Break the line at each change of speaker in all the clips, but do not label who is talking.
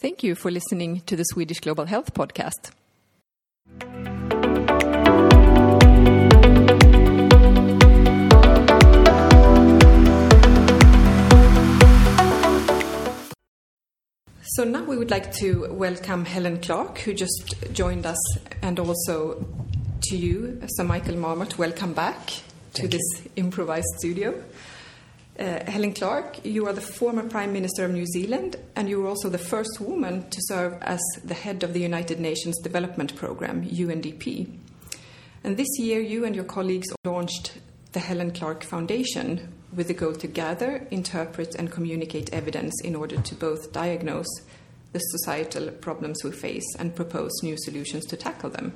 Thank you for listening to the Swedish Global Health Podcast. So now we would like to welcome Helen Clark, who just joined us, and also to you, Sir Michael Marmot. Welcome back to
Thank
this improvised studio. Uh, Helen Clark, you are the former Prime Minister of New Zealand, and you were also the first woman to serve as the head of the United Nations Development Programme, UNDP. And this year, you and your colleagues launched the Helen Clark Foundation with the goal to gather, interpret, and communicate evidence in order to both diagnose the societal problems we face and propose new solutions to tackle them.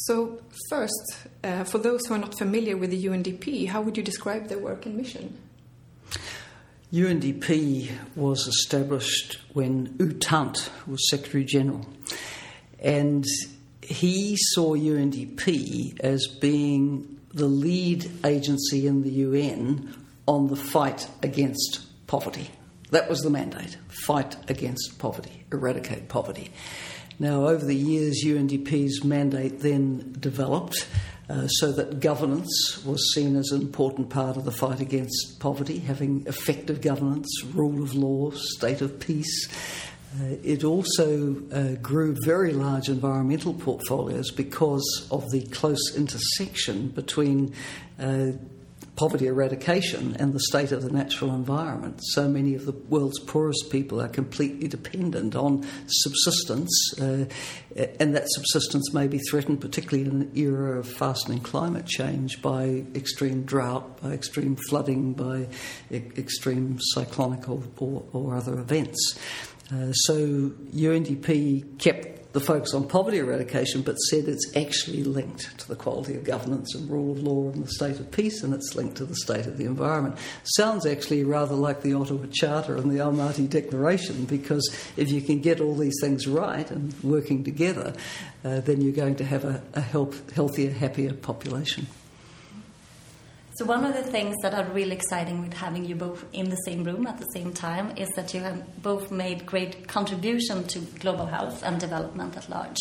So, first, uh, for those who are not familiar with the UNDP, how would you describe their work and mission?
UNDP was established when U Thant was Secretary General, and he saw UNDP as being the lead agency in the UN on the fight against poverty. That was the mandate fight against poverty, eradicate poverty. Now, over the years, UNDP's mandate then developed uh, so that governance was seen as an important part of the fight against poverty, having effective governance, rule of law, state of peace. Uh, it also uh, grew very large environmental portfolios because of the close intersection between uh, poverty eradication and the state of the natural environment. So many of the world's poorest people are completely dependent on subsistence, uh, and that subsistence may be threatened, particularly in an era of fastening climate change, by extreme drought, by extreme flooding, by e- extreme cyclonic or, or, or other events. Uh, so UNDP kept the focus on poverty eradication, but said it's actually linked to the quality of governance and rule of law and the state of peace, and it's linked to the state of the environment. Sounds actually rather like the Ottawa Charter and the Almaty Declaration, because if you can get all these things right and working together, uh, then you're going to have a, a health, healthier, happier population.
So one of the things that are really exciting with having you both in the same room at the same time is that you have both made great contribution to global health and development at large,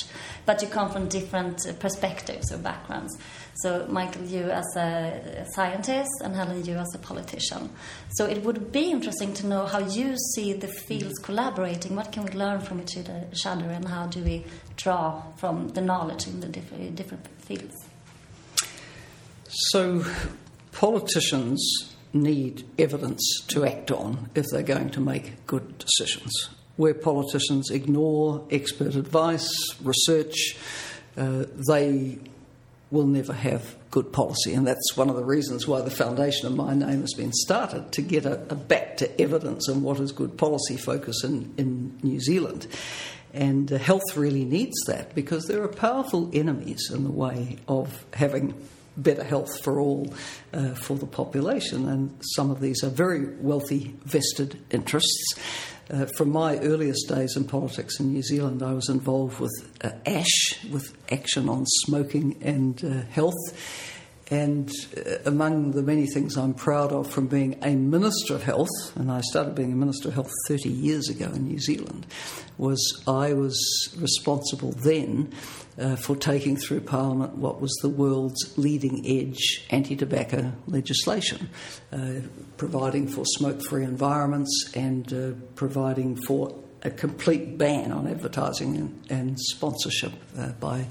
but you come from different uh, perspectives or backgrounds. So Michael, you as a scientist, and Helen, you as a politician. So it would be interesting to know how you see the fields collaborating. What can we learn from each other, and how do we draw from the knowledge in the different, different fields?
So politicians need evidence to act on if they're going to make good decisions. Where politicians ignore expert advice, research, uh, they will never have good policy. And that's one of the reasons why the foundation of my name has been started to get a, a back to evidence on what is good policy focus in, in New Zealand. And uh, health really needs that because there are powerful enemies in the way of having better health for all uh, for the population. And some of these are very wealthy vested interests. Uh, from my earliest days in politics in New Zealand, I was involved with uh, ASH, with Action on Smoking and uh, Health. And uh, among the many things I'm proud of from being a Minister of Health, and I started being a Minister of Health 30 years ago in New Zealand, was I was responsible then uh, for taking through Parliament what was the world's leading edge anti tobacco legislation, uh, providing for smoke free environments and uh, providing for a complete ban on advertising and, and sponsorship uh, by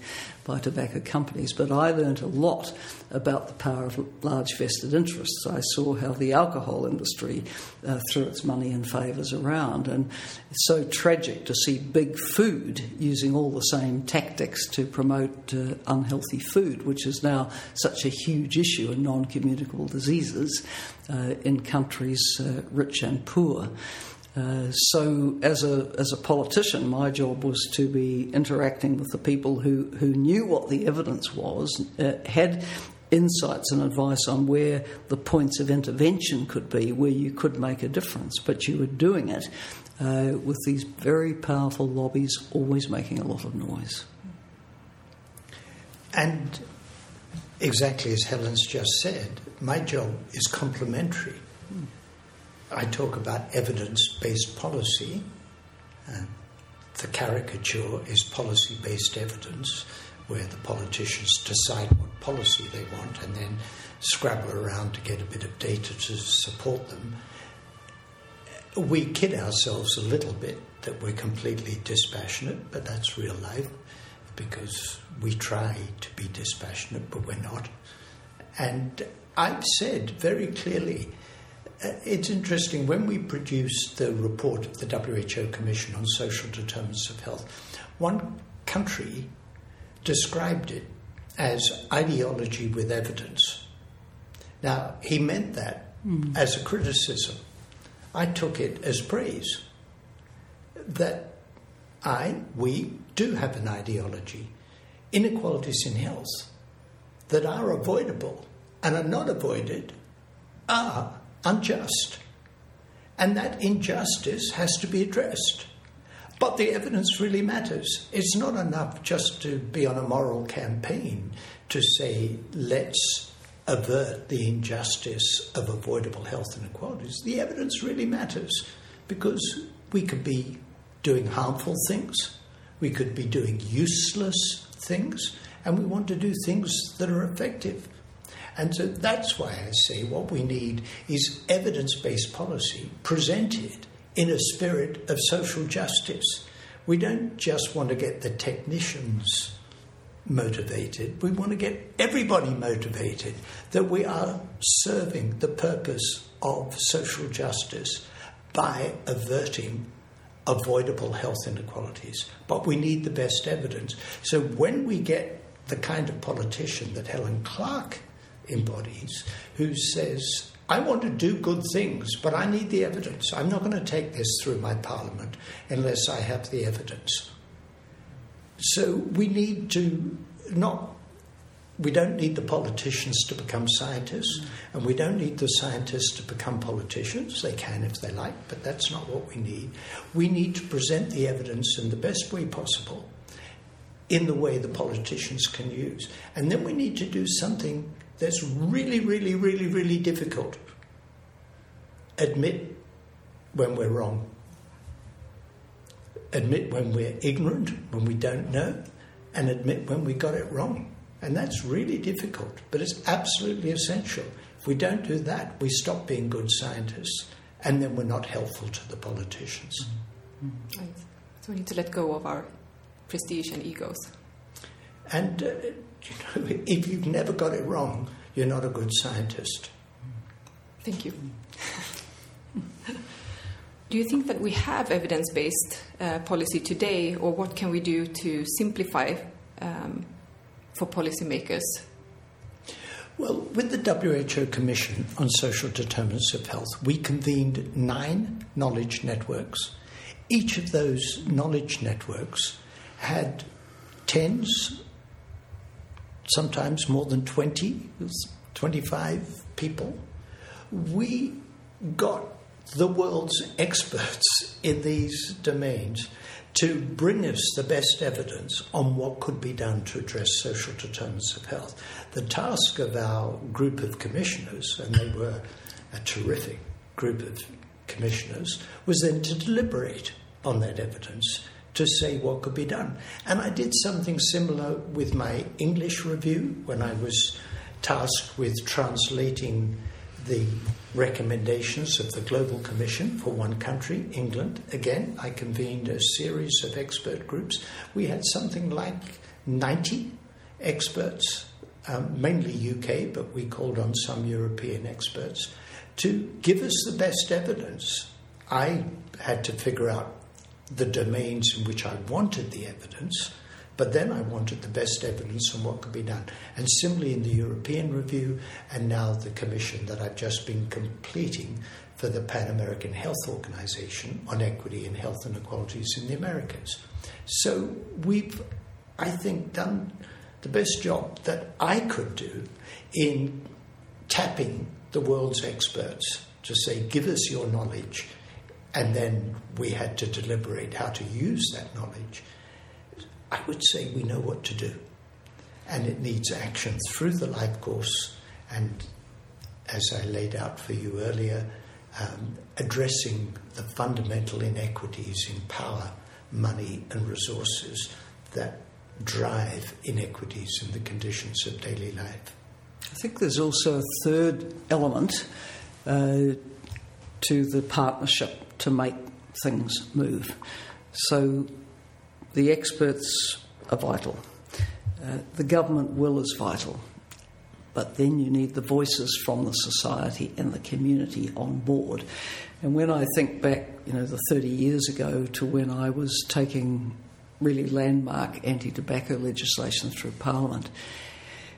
by tobacco companies. But I learned a lot about the power of large vested interests. I saw how the alcohol industry uh, threw its money and favours around, and it's so tragic to see big food using all the same tactics to promote uh, unhealthy food, which is now such a huge issue in non-communicable diseases uh, in countries uh, rich and poor. Uh, so, as a as a politician, my job was to be interacting with the people who who knew what the evidence was, uh, had insights and advice on where the points of intervention could be, where you could make a difference, but you were doing it uh, with these very powerful lobbies always making a lot of noise.
And exactly as Helen's just said, my job is complementary. I talk about evidence based policy. The caricature is policy based evidence, where the politicians decide what policy they want and then scrabble around to get a bit of data to support them. We kid ourselves a little bit that we're completely dispassionate, but that's real life because we try to be dispassionate, but we're not. And I've said very clearly it's interesting when we produced the report of the WHO Commission on Social Determinants of Health, one country described it as ideology with evidence. Now, he meant that mm. as a criticism. I took it as praise that I, we, do have an ideology, inequalities in health, that are avoidable and are not avoided are unjust. And that injustice has to be addressed. But the evidence really matters. It's not enough just to be on a moral campaign to say, let's avert the injustice of avoidable health inequalities. The evidence really matters because we could be doing harmful things, we could be doing useless things, and we want to do things that are effective. And so that's why I say what we need is evidence based policy presented in a spirit of social justice. We don't just want to get the technicians motivated, we want to get everybody motivated that we are serving the purpose of social justice by averting avoidable health inequalities. But we need the best evidence. So when we get the kind of politician that Helen Clark embodies, who says, I want to do good things, but I need the evidence. I'm not going to take this through my parliament unless I have the evidence. So we need to not we don't need the politicians to become scientists, and we don't need the scientists to become politicians. They can if they like, but that's not what we need. We need to present the evidence in the best way possible, in the way the politicians can use. And then we need to do something that's really, really, really, really difficult. Admit when we're wrong. Admit when we're ignorant, when we don't know, and admit when we got it wrong. And that's really difficult, but it's absolutely essential. If we don't do that, we stop being good scientists, and then we're not helpful to the politicians.
Mm-hmm. Right. So we need to let go of our prestige and egos.
And uh, you know, if you've never got it wrong, you're not a good scientist.
Thank you. do you think that we have evidence based uh, policy today, or what can we do to simplify um, for policymakers?
Well, with the WHO Commission on Social Determinants of Health, we convened nine knowledge networks. Each of those knowledge networks had tens, sometimes more than 20, 25 people. We got the world's experts in these domains to bring us the best evidence on what could be done to address social determinants of health. The task of our group of commissioners, and they were a terrific group of commissioners, was then to deliberate on that evidence to see what could be done. And I did something similar with my English review when I was tasked with translating the recommendations of the Global Commission for one country, England. Again, I convened a series of expert groups. We had something like 90 experts, um, mainly UK, but we called on some European experts to give us the best evidence. I had to figure out the domains in which I wanted the evidence but then I wanted the best evidence on what could be done. And similarly in the European review and now the commission that I've just been completing for the Pan American Health Organization on equity and health inequalities in the Americas. So we've, I think, done the best job that I could do in tapping the world's experts to say, give us your knowledge. And then we had to deliberate how to use that knowledge. I would say we know what to do. And it needs action through the life course. And as I laid out for you earlier, um, addressing the fundamental inequities in power, money, and resources that drive inequities in the conditions of daily life.
I think there's also a third element uh, to the partnership to make things move. So the experts are vital, uh, the government will is vital. But then you need the voices from the society and the community on board. And when I think back, you know, the 30 years ago to when I was taking really landmark anti tobacco legislation through Parliament,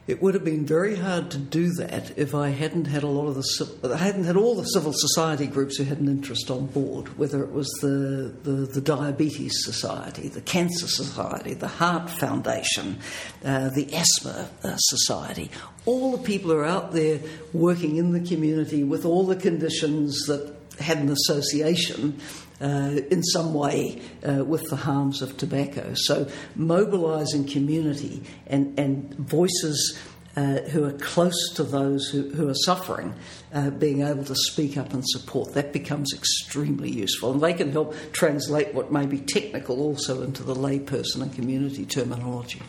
it would have been very hard to do that if I hadn't had a lot of the I hadn't had all the civil society groups who had an interest on board, whether it was the, the, the Diabetes Society, the Cancer Society, the Heart Foundation, uh, the Asthma uh, Society. All the people who are out there working in the community with all the conditions that had an association uh, in some way uh, with the harms of tobacco. So, mobilising community and, and voices uh, who are close to those who, who are suffering, uh, being able to speak up and support, that becomes extremely useful. And they can help translate what may be technical also into the layperson and community terminology.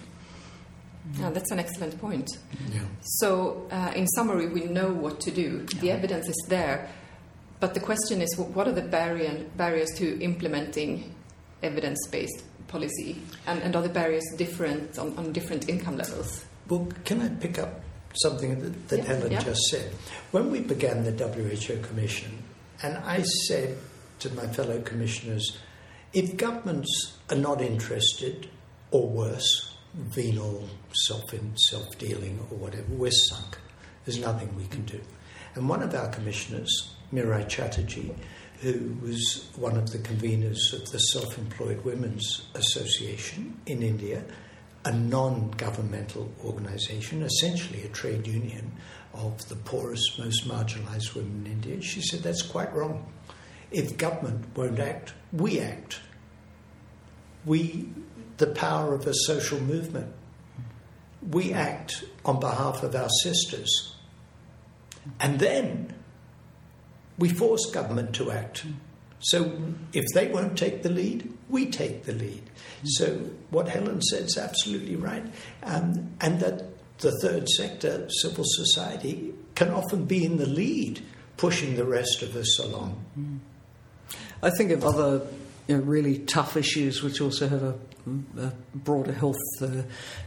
Yeah, that's an excellent point.
Yeah.
So, uh, in summary, we know what to do. The evidence is there. But the question is, what are the barrier, barriers to implementing evidence-based policy, and, and are the barriers different on, on, different income levels?
Well, can I pick up something that, that
yeah,
Helen
yeah.
just said? When we began the WHO Commission, and I said to my fellow commissioners, if governments are not interested, or worse, venal, self self dealing, or whatever, we're sunk. There's nothing we can do. And one of our commissioners Mirai Chatterjee, who was one of the conveners of the Self Employed Women's Association in India, a non governmental organization, essentially a trade union of the poorest, most marginalized women in India. She said that's quite wrong. If government won't act, we act. We, the power of a social movement, we act on behalf of our sisters. And then we force government to act. So if they won't take the lead, we take the lead. So what Helen said is absolutely right. Um, and that the third sector, civil society, can often be in the lead, pushing the rest of us along.
I think of other you know, really tough issues which also have a, a broader health uh,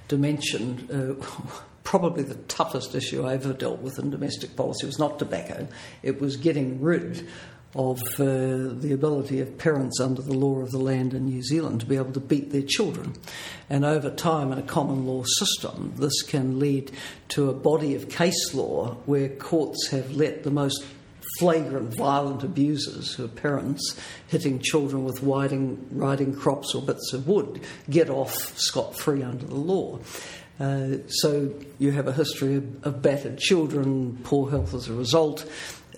dimension. Uh, probably the toughest issue I ever dealt with in domestic policy was not tobacco, it was getting rid of uh, the ability of parents under the law of the land in New Zealand to be able to beat their children. And over time, in a common law system, this can lead to a body of case law where courts have let the most flagrant violent abusers who are parents hitting children with riding, riding crops or bits of wood get off scot free under the law. Uh, so you have a history of, of, battered children, poor health as a result.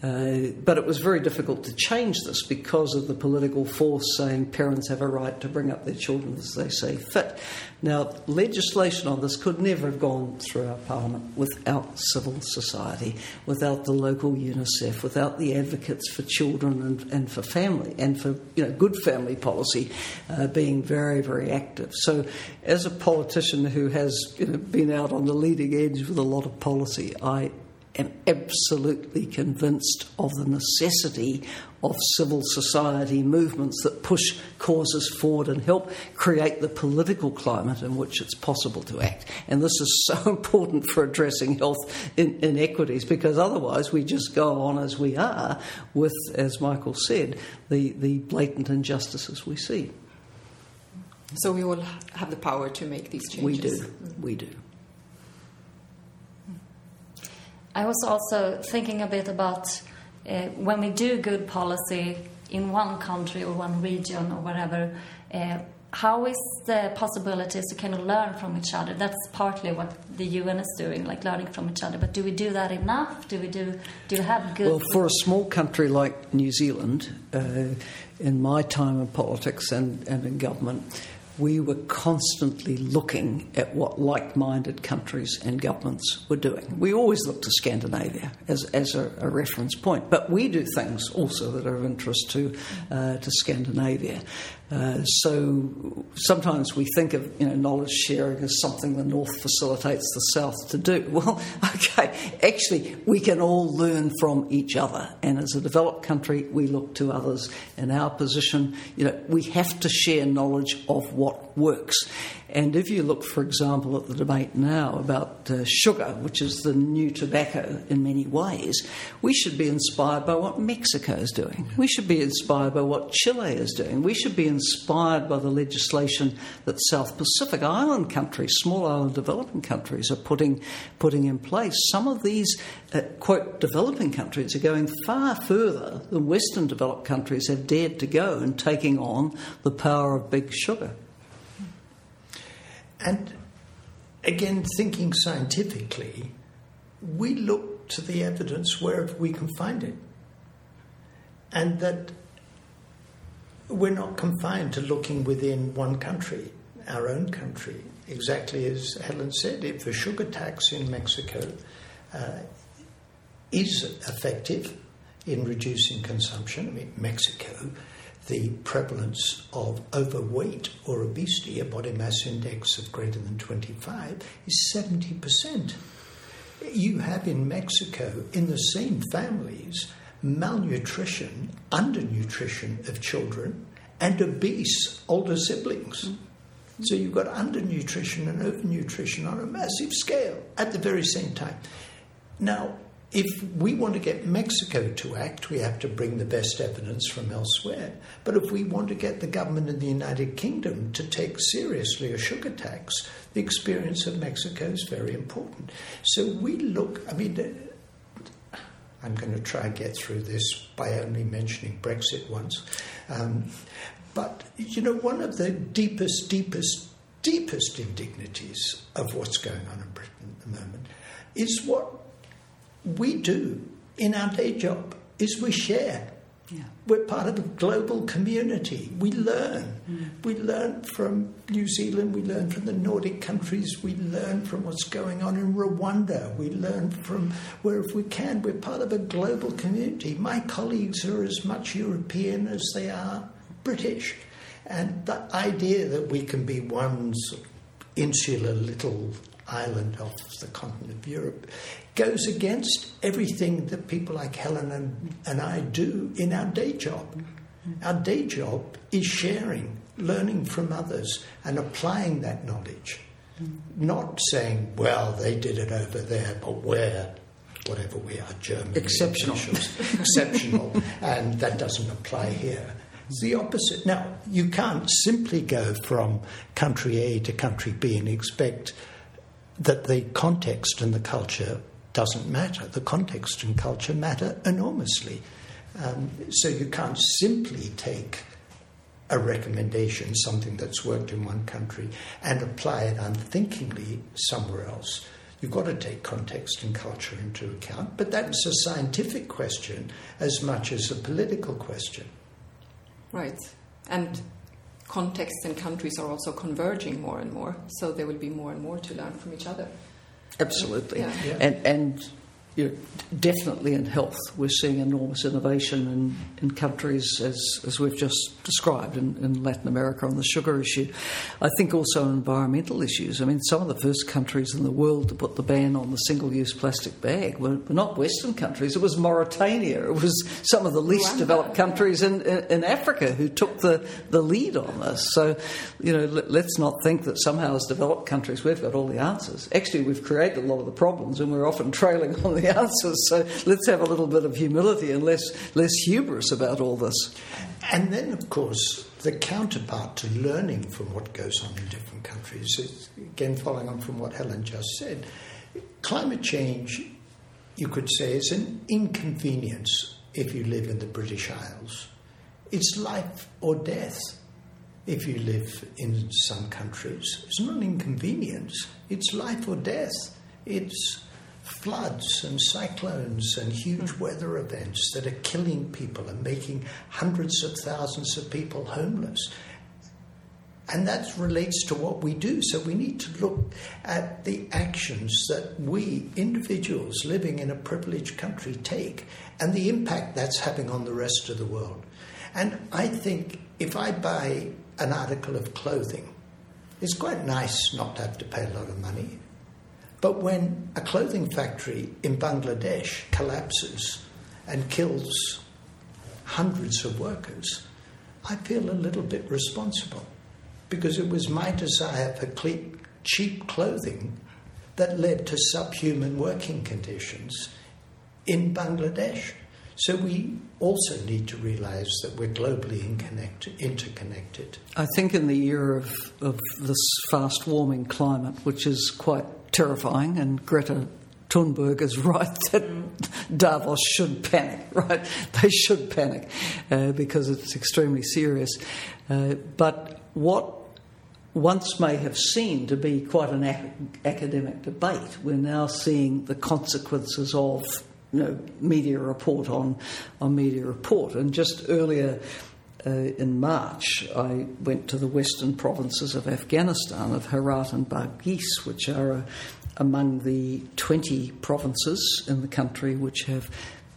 Uh, but it was very difficult to change this because of the political force saying parents have a right to bring up their children as they see fit. Now, legislation on this could never have gone through our parliament without civil society, without the local UNICEF, without the advocates for children and, and for family, and for you know good family policy uh, being very, very active. So, as a politician who has you know, been out on the leading edge with a lot of policy, I am absolutely convinced of the necessity of civil society movements that push causes forward and help create the political climate in which it's possible to act. And this is so important for addressing health inequities because otherwise we just go on as we are with, as Michael said, the, the blatant injustices we see.
So we all have the power to make these changes.
We do. We do.
I was also thinking a bit about uh, when we do good policy in one country or one region or whatever, uh, how is the possibilities to kind of learn from each other? That's partly what the UN is doing, like learning from each other. But do we do that enough? Do we do? Do we have good?
Well, for a small country like New Zealand, uh, in my time in politics and, and in government, we were constantly looking at what like minded countries and governments were doing. We always look to Scandinavia as, as a, a, reference point, but we do things also that are of interest to, uh, to Scandinavia. Uh, so sometimes we think of you know knowledge sharing as something the North facilitates the South to do. Well, okay, actually we can all learn from each other, and as a developed country, we look to others. In our position, you know, we have to share knowledge of what works. And if you look, for example, at the debate now about uh, sugar, which is the new tobacco in many ways, we should be inspired by what Mexico is doing. We should be inspired by what Chile is doing. We should be inspired by the legislation that South Pacific Island countries, small island developing countries, are putting, putting in place. Some of these, uh, quote, developing countries are going far further than Western developed countries have dared to go in taking on the power of big sugar.
And again, thinking scientifically, we look to the evidence wherever we can find it. And that we're not confined to looking within one country, our own country. Exactly as Helen said, if the sugar tax in Mexico uh, is effective in reducing consumption, I mean, Mexico the prevalence of overweight or obesity, a body mass index of greater than 25, is 70%. You have in Mexico, in the same families, malnutrition, undernutrition of children, and obese older siblings. Mm. So you've got undernutrition and overnutrition on a massive scale at the very same time. Now, if we want to get Mexico to act, we have to bring the best evidence from elsewhere. But if we want to get the government in the United Kingdom to take seriously a sugar tax, the experience of Mexico is very important. So we look, I mean, I'm going to try and get through this by only mentioning Brexit once. Um, but, you know, one of the deepest, deepest, deepest indignities of what's going on in Britain at the moment is what we do in our day job is we share. Yeah. We're part of a global community. We learn. Mm. We learn from New Zealand. We learn from the Nordic countries. We learn from what's going on in Rwanda. We learn from wherever we can. We're part of a global community. My colleagues are as much European as they are British. And the idea that we can be one insular little island off the continent of Europe goes against everything that people like Helen and, and I do in our day job. Our day job is sharing, learning from others, and applying that knowledge. Not saying, well, they did it over there, but we're, whatever we are, German.
Exceptional.
exceptional, and that doesn't apply here. It's the opposite. Now, you can't simply go from country A to country B and expect that the context and the culture doesn't matter. The context and culture matter enormously. Um, so you can't simply take a recommendation, something that's worked in one country, and apply it unthinkingly somewhere else. You've got to take context and culture into account, but that's a scientific question as much as a political question.
Right. And contexts and countries are also converging more and more, so there will be more and more to learn from each other.
Absolutely. Yeah. Yeah. And, and you know, definitely in health, we're seeing enormous innovation in, in countries as, as we've just described in, in, Latin America on the sugar issue. I think also on environmental issues. I mean, some of the first countries in the world to put the ban on the single use plastic bag were, were not Western countries, it was Mauritania. It was some of the least developed countries in, in, in, Africa who took the, the lead on this. So, you know, let, let's not think that somehow as developed countries we've got all the answers. Actually, we've created a lot of the problems and we're often trailing on the the answers. So let's have a little bit of humility and less, less hubris about all this.
And then, of course, the counterpart to learning from what goes on in different countries is, again, following on from what Helen just said, climate change, you could say, is an inconvenience if you live in the British Isles. It's life or death if you live in some countries. It's not an inconvenience, it's life or death. It's floods and cyclones and huge hmm. weather events that are killing people and making hundreds of thousands of people homeless. And that relates to what we do. So we need to look at the actions that we, individuals living in a privileged country, take and the impact that's having on the rest of the world. And I think if I buy an article of clothing, it's quite nice not to have to pay a lot of money. But when a clothing factory in Bangladesh collapses and kills hundreds of workers, I feel a little bit responsible because it was my desire for cheap clothing that led to subhuman working conditions in Bangladesh. So we also need to realize that we're globally interconnected.
I think in the era of, of this fast warming climate, which is quite terrifying, and Greta Thunberg is right that Davos should panic, right? They should panic uh, because it's extremely serious. Uh, but what once may have seemed to be quite an ac- academic debate, we're now seeing the consequences of you know, media report on, on media report. And just earlier uh, in March, I went to the western provinces of Afghanistan, of Herat and Badghis, which are uh, among the 20 provinces in the country which have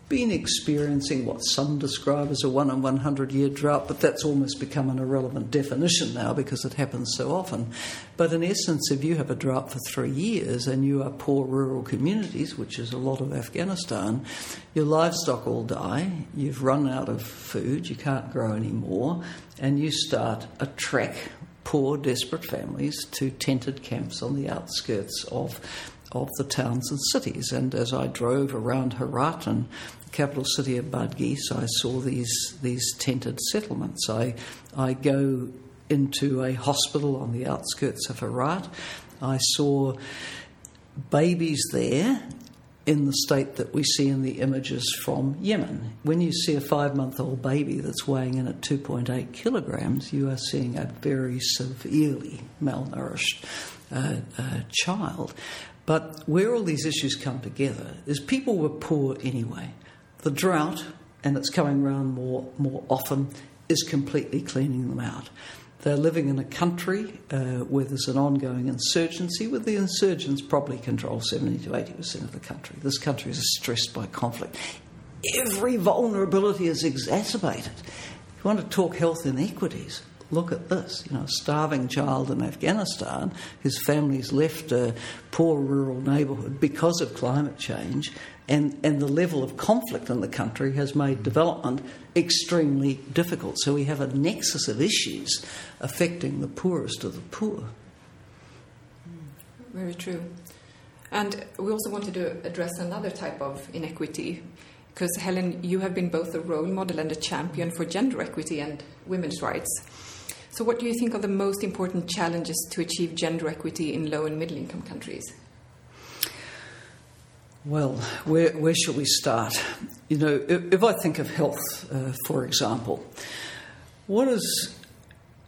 been experiencing what some describe as a one in 100 year drought, but that's almost become an irrelevant definition now because it happens so often. But in essence, if you have a drought for three years and you are poor rural communities, which is a lot of Afghanistan, your livestock all die, you've run out of food, you can't grow anymore, and you start a trek poor, desperate families to tented camps on the outskirts of of the towns and cities. And as I drove around Herat and the capital city of Badghis, I saw these these tented settlements. I I go into a hospital on the outskirts of Herat. I saw babies there in the state that we see in the images from Yemen. When you see a five month old baby that's weighing in at 2.8 kilograms, you are seeing a very severely malnourished uh, uh, child. But where all these issues come together is people were poor anyway. The drought, and it's coming around more, more often, is completely cleaning them out. They're living in a country uh, where there's an ongoing insurgency, where the insurgents probably control 70 to 80% of the country. This country is stressed by conflict. Every vulnerability is exacerbated. If you want to talk health inequities, look at this. You know, a starving child in Afghanistan, his family's left a poor rural neighbourhood because of climate change, and, and the level of conflict in the country has made mm-hmm. development extremely difficult. So we have a nexus of issues affecting the poorest of the poor.
Mm, very true. And we also wanted to address another type of inequity because, Helen, you have been both a role model and a champion for gender equity and women's rights. So, what do you think are the most important challenges to achieve gender equity in low and middle income countries?
Well, where, where should we start? You know, if, if I think of health, uh, for example, what is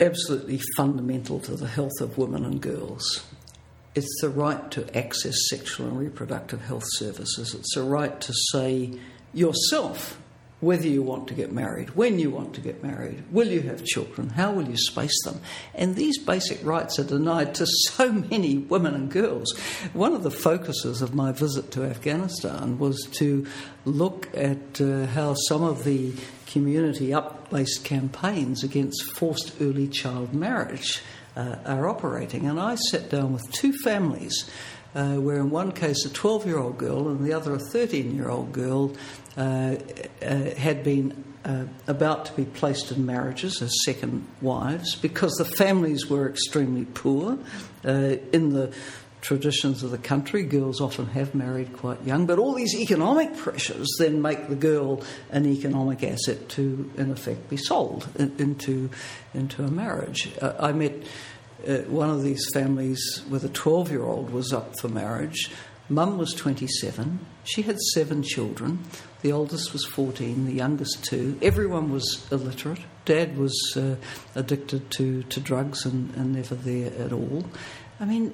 absolutely fundamental to the health of women and girls? It's the right to access sexual and reproductive health services. It's the right to say yourself whether you want to get married, when you want to get married, will you have children, how will you space them. And these basic rights are denied to so many women and girls. One of the focuses of my visit to Afghanistan was to look at uh, how some of the community up based campaigns against forced early child marriage uh, are operating. And I sat down with two families. Uh, where in one case a 12 year old girl and the other a 13 year old girl uh, uh, had been uh, about to be placed in marriages as second wives because the families were extremely poor. in the traditions of the country, girls often have married quite young, but all these economic pressures then make the girl an economic asset to, in effect, be sold into, into a marriage. Uh, I met uh, one of these families with a 12 year old was up for marriage. Mum was 27. She had seven children. The oldest was 14, the youngest two. Everyone was illiterate. Dad was uh, addicted to, to drugs and, and never there at all. I mean,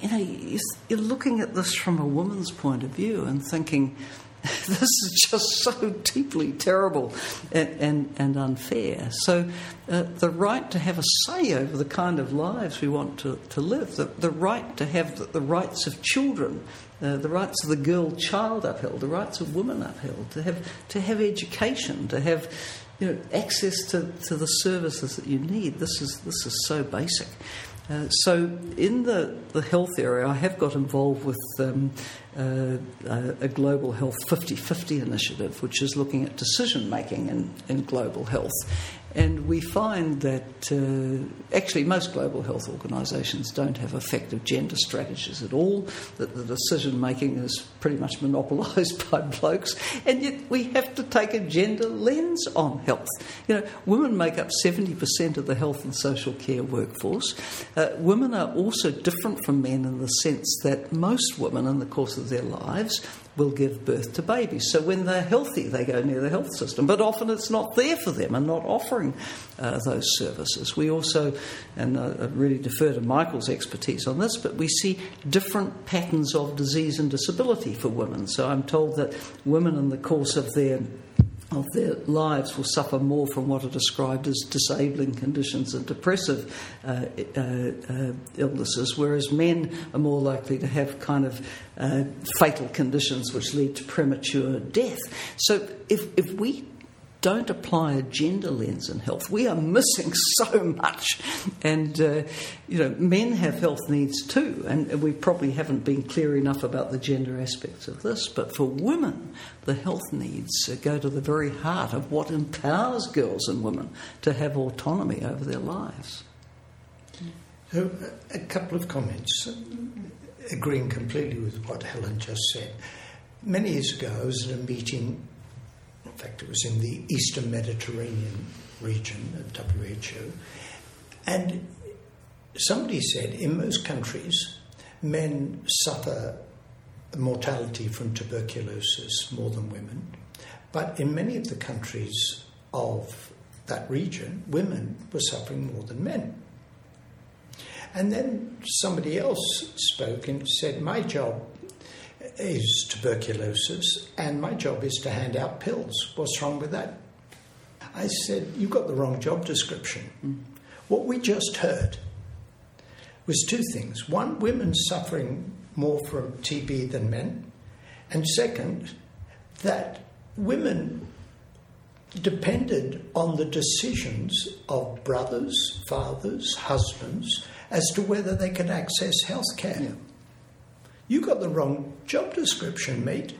you know, you're looking at this from a woman's point of view and thinking, this is just so deeply terrible and, and, and unfair. So, uh, the right to have a say over the kind of lives we want to, to live, the, the right to have the, the rights of children, uh, the rights of the girl child upheld, the rights of women upheld, to have, to have education, to have you know, access to, to the services that you need. This is, this is so basic. Uh, so, in the, the health area, I have got involved with um, uh, a global health 50 50 initiative, which is looking at decision making in, in global health. And we find that uh, actually most global health organisations don't have effective gender strategies at all, that the decision making is pretty much monopolised by blokes, and yet we have to take a gender lens on health. You know, women make up 70% of the health and social care workforce. Uh, women are also different from men in the sense that most women, in the course of their lives, will give birth to babies. So when they're healthy, they go near the health system. But often it's not there for them and not offering uh, those services. We also, and uh, I really defer to Michael's expertise on this, but we see different patterns of disease and disability for women. So I'm told that women in the course of their of their lives will suffer more from what are described as disabling conditions and depressive uh, uh, uh, illnesses, whereas men are more likely to have kind of uh, fatal conditions which lead to premature death. So if, if we don't apply a gender lens in health. We are missing so much. And, uh, you know, men have health needs too, and we probably haven't been clear enough about the gender aspects of this. But for women, the health needs uh, go to the very heart of what empowers girls and women to have autonomy over their lives.
So, a couple of comments, agreeing completely with what Helen just said. Many years ago, I was at a meeting in fact, it was in the Eastern Mediterranean region of WHO. And somebody said in most countries, men suffer mortality from tuberculosis more than women. But in many of the countries of that region, women were suffering more than men. And then somebody else spoke and said, My job is tuberculosis, and my job is to hand out pills. What's wrong with that? I said, You've got the wrong job description. Mm. What we just heard was two things. One, women suffering more from TB than men. And second, that women depended on the decisions of brothers, fathers, husbands as to whether they could access health care. Yeah. You got the wrong job description, mate.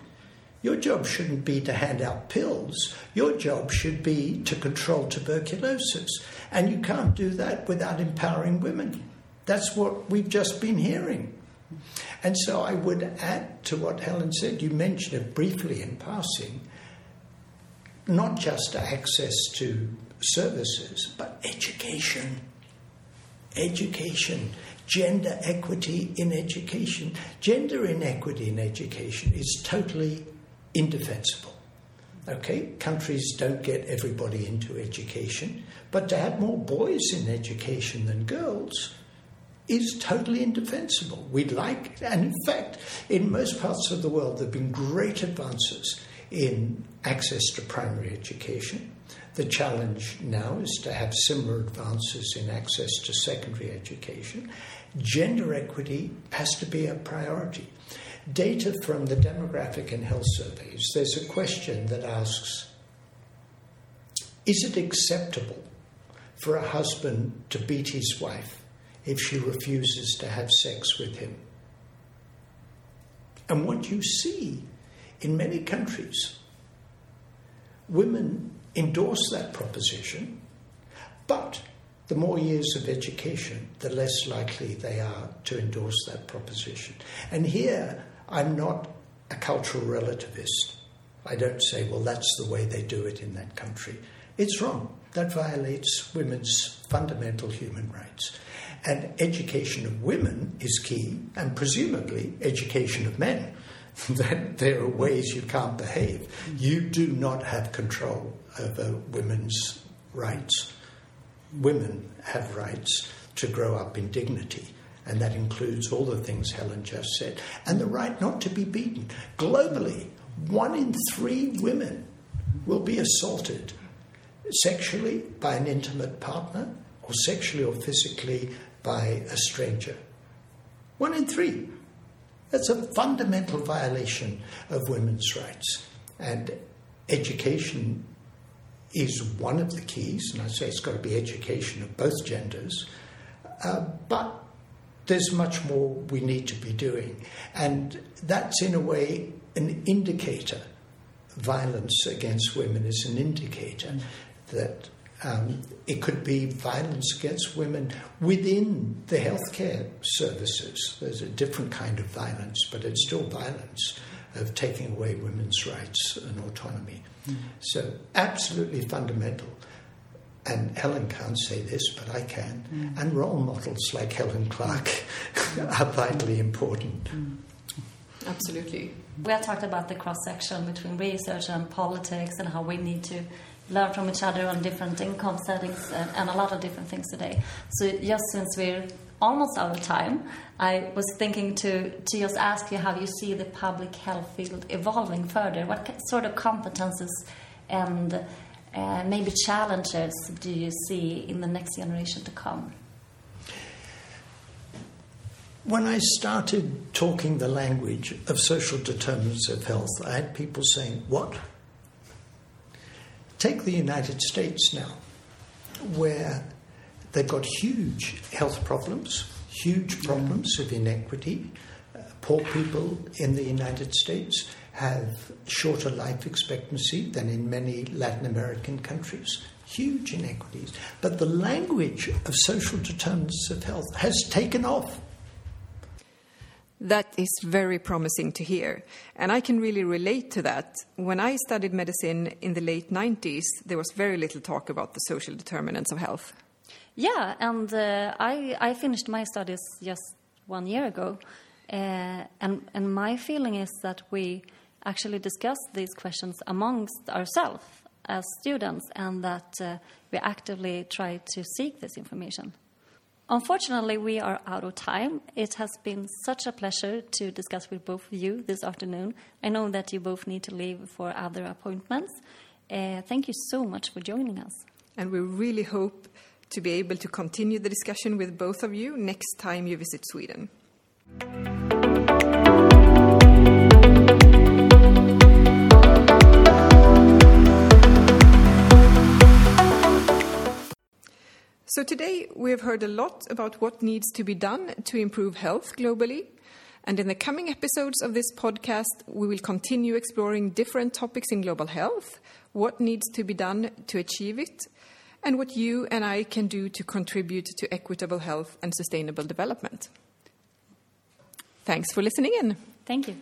Your job shouldn't be to hand out pills. Your job should be to control tuberculosis. And you can't do that without empowering women. That's what we've just been hearing. And so I would add to what Helen said. You mentioned it briefly in passing not just access to services, but education. Education gender equity in education. Gender inequity in education is totally indefensible. Okay, countries don't get everybody into education, but to have more boys in education than girls is totally indefensible. We'd like, and in fact, in most parts of the world, there have been great advances in access to primary education. The challenge now is to have similar advances in access to secondary education gender equity has to be a priority. Data from the demographic and health surveys, there's a question that asks Is it acceptable for a husband to beat his wife if she refuses to have sex with him? And what you see in many countries, women endorse that proposition, but the more years of education, the less likely they are to endorse that proposition. And here, I'm not a cultural relativist. I don't say, well, that's the way they do it in that country. It's wrong. That violates women's fundamental human rights. And education of women is key, and presumably education of men. that there are ways you can't behave. You do not have control over women's rights women have rights to grow up in dignity. And that includes all the things Helen just said. And the right not to be beaten. Globally, one in three women will be assaulted sexually by an intimate partner or sexually or physically by a stranger. One in three. That's a fundamental violation of women's rights. And education is one of the keys, and I say it's got to be education of both genders. Uh, but there's much more we need to be doing. And that's, in a way, an indicator. Violence against women is an indicator that um, it could be violence against women within the healthcare services. There's a different kind of violence, but it's still violence of taking away women's rights and autonomy. Mm. So, absolutely fundamental. And Helen can't say this, but I can. Mm. And role models like Helen Clark are vitally important. Mm.
Absolutely.
We have talked about the cross section between research and politics and how we need to learn from each other on different income settings and, and, a lot of different things today. So just since we're almost out of time, I was thinking to, to just ask you how you see the public health field evolving further. What sort of competences and uh, maybe challenges do you see in the next generation to come?
When I started talking the language of social determinants of health, I had people saying, What? Take the United States now, where they've got huge health problems, huge problems of inequity. Uh, poor people in the United States have shorter life expectancy than in many Latin American countries. Huge inequities. But the language of social determinants of health has taken off.
That is very promising to hear. And I can really relate to that. When I studied medicine in the late 90s, there was very little talk about the social determinants of health.
Yeah, and uh, I, I finished my studies just one year ago. Uh, and, and my feeling is that we actually discuss these questions amongst ourselves as students and that uh, we actively try to seek this information. Unfortunately, we are out of time. It has been such a pleasure to discuss with both of you this afternoon. I know that you both need to leave for other appointments. Uh, thank you so much for joining us.
And we really hope to be able to continue the discussion with both of you next time you visit Sweden. So today we have heard a lot about what needs to be done to improve health globally. And in the coming episodes of this podcast, we will continue exploring different topics in global health, what needs to be done to achieve it, and what you and I can do to contribute to equitable health and sustainable development. Thanks for listening in.
Thank you.